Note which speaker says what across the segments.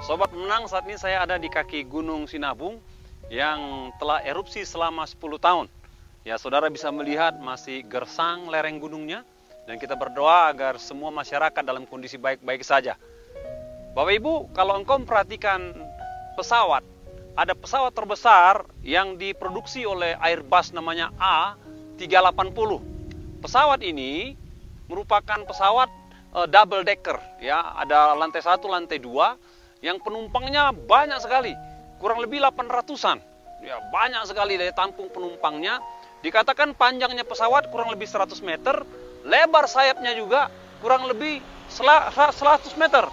Speaker 1: Sobat Menang, saat ini saya ada di kaki Gunung Sinabung yang telah erupsi selama 10 tahun. Ya, saudara bisa melihat masih gersang lereng gunungnya dan kita berdoa agar semua masyarakat dalam kondisi baik-baik saja. Bapak Ibu, kalau engkau perhatikan pesawat, ada pesawat terbesar yang diproduksi oleh Airbus namanya A380. Pesawat ini merupakan pesawat uh, double decker ya, ada lantai satu, lantai dua yang penumpangnya banyak sekali, kurang lebih 800-an. Ya, banyak sekali dari tampung penumpangnya. Dikatakan panjangnya pesawat kurang lebih 100 meter, lebar sayapnya juga kurang lebih 100 meter.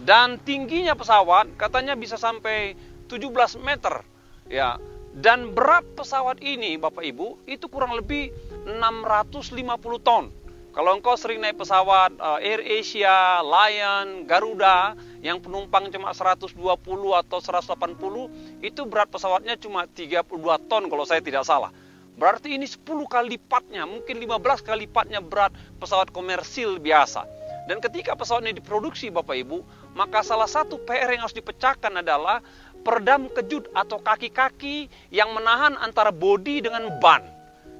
Speaker 1: Dan tingginya pesawat katanya bisa sampai 17 meter. Ya, dan berat pesawat ini Bapak Ibu itu kurang lebih 650 ton. Kalau engkau sering naik pesawat uh, Air Asia, Lion, Garuda yang penumpang cuma 120 atau 180, itu berat pesawatnya cuma 32 ton kalau saya tidak salah. Berarti ini 10 kali lipatnya, mungkin 15 kali lipatnya berat pesawat komersil biasa. Dan ketika pesawat ini diproduksi Bapak Ibu, maka salah satu PR yang harus dipecahkan adalah peredam kejut atau kaki-kaki yang menahan antara bodi dengan ban.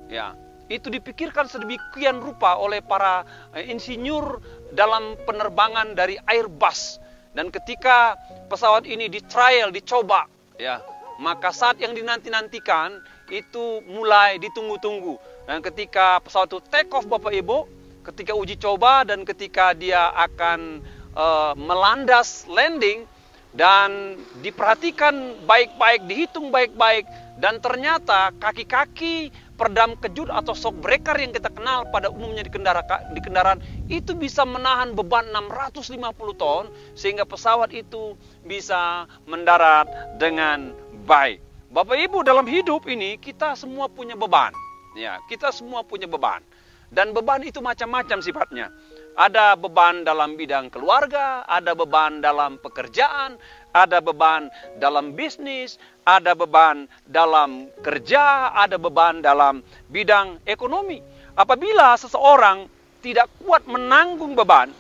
Speaker 1: Ya, itu dipikirkan sedemikian rupa oleh para eh, insinyur dalam penerbangan dari Airbus. Dan ketika pesawat ini di trial, dicoba, ya, maka saat yang dinanti-nantikan itu mulai ditunggu-tunggu. Dan ketika pesawat itu take off Bapak Ibu, ketika uji coba dan ketika dia akan uh, melandas landing dan diperhatikan baik-baik, dihitung baik-baik dan ternyata kaki-kaki peredam kejut atau shock breaker yang kita kenal pada umumnya di kendaraan, di kendaraan itu bisa menahan beban 650 ton sehingga pesawat itu bisa mendarat dengan baik. Bapak Ibu dalam hidup ini kita semua punya beban. Ya, kita semua punya beban. Dan beban itu macam-macam sifatnya. Ada beban dalam bidang keluarga, ada beban dalam pekerjaan, ada beban dalam bisnis, ada beban dalam kerja, ada beban dalam bidang ekonomi. Apabila seseorang tidak kuat menanggung beban,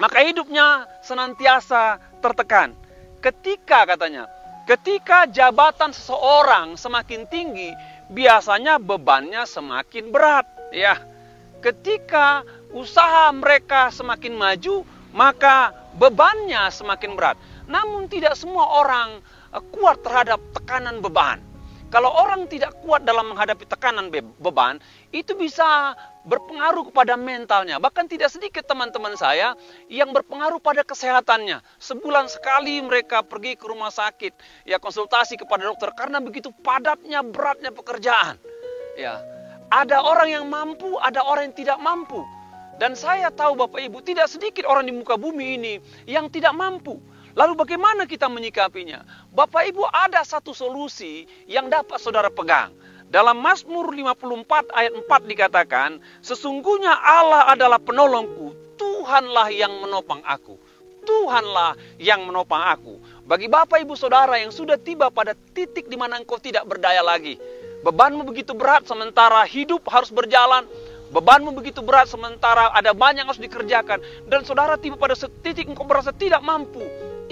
Speaker 1: maka hidupnya senantiasa tertekan. Ketika katanya, ketika jabatan seseorang semakin tinggi, biasanya bebannya semakin berat, ya. Ketika usaha mereka semakin maju, maka bebannya semakin berat. Namun tidak semua orang Eh, kuat terhadap tekanan beban. Kalau orang tidak kuat dalam menghadapi tekanan beban, itu bisa berpengaruh kepada mentalnya. Bahkan tidak sedikit teman-teman saya yang berpengaruh pada kesehatannya. Sebulan sekali mereka pergi ke rumah sakit, ya konsultasi kepada dokter karena begitu padatnya, beratnya pekerjaan. Ya, ada orang yang mampu, ada orang yang tidak mampu. Dan saya tahu Bapak Ibu, tidak sedikit orang di muka bumi ini yang tidak mampu. Lalu bagaimana kita menyikapinya? Bapak Ibu ada satu solusi yang dapat saudara pegang. Dalam Mazmur 54 ayat 4 dikatakan, Sesungguhnya Allah adalah penolongku, Tuhanlah yang menopang aku. Tuhanlah yang menopang aku. Bagi Bapak Ibu Saudara yang sudah tiba pada titik di mana engkau tidak berdaya lagi. Bebanmu begitu berat sementara hidup harus berjalan. Bebanmu begitu berat sementara ada banyak yang harus dikerjakan. Dan saudara tiba pada titik engkau merasa tidak mampu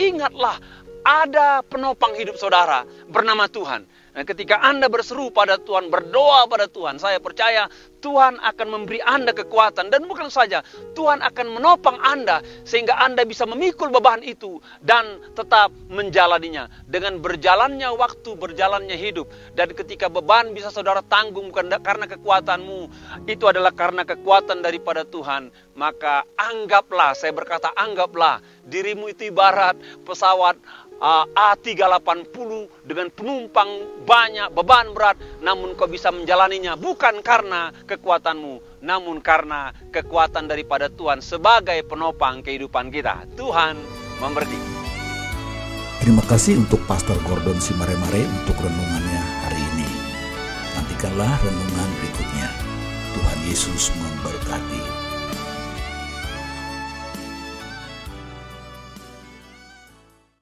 Speaker 1: Ingatlah ada penopang hidup saudara bernama Tuhan. Dan ketika Anda berseru pada Tuhan, berdoa pada Tuhan, saya percaya Tuhan akan memberi Anda kekuatan. Dan bukan saja, Tuhan akan menopang Anda sehingga Anda bisa memikul beban itu dan tetap menjalaninya. Dengan berjalannya waktu, berjalannya hidup. Dan ketika beban bisa saudara tanggung bukan karena kekuatanmu, itu adalah karena kekuatan daripada Tuhan. Maka anggaplah, saya berkata anggaplah, dirimu itu ibarat pesawat uh, A380 dengan penumpang banyak, beban berat, namun kau bisa menjalaninya bukan karena kekuatanmu, namun karena kekuatan daripada Tuhan sebagai penopang kehidupan kita. Tuhan memberkati.
Speaker 2: Terima kasih untuk Pastor Gordon Simaremare untuk renungannya hari ini. Nantikanlah renungan berikutnya. Tuhan Yesus memberkati.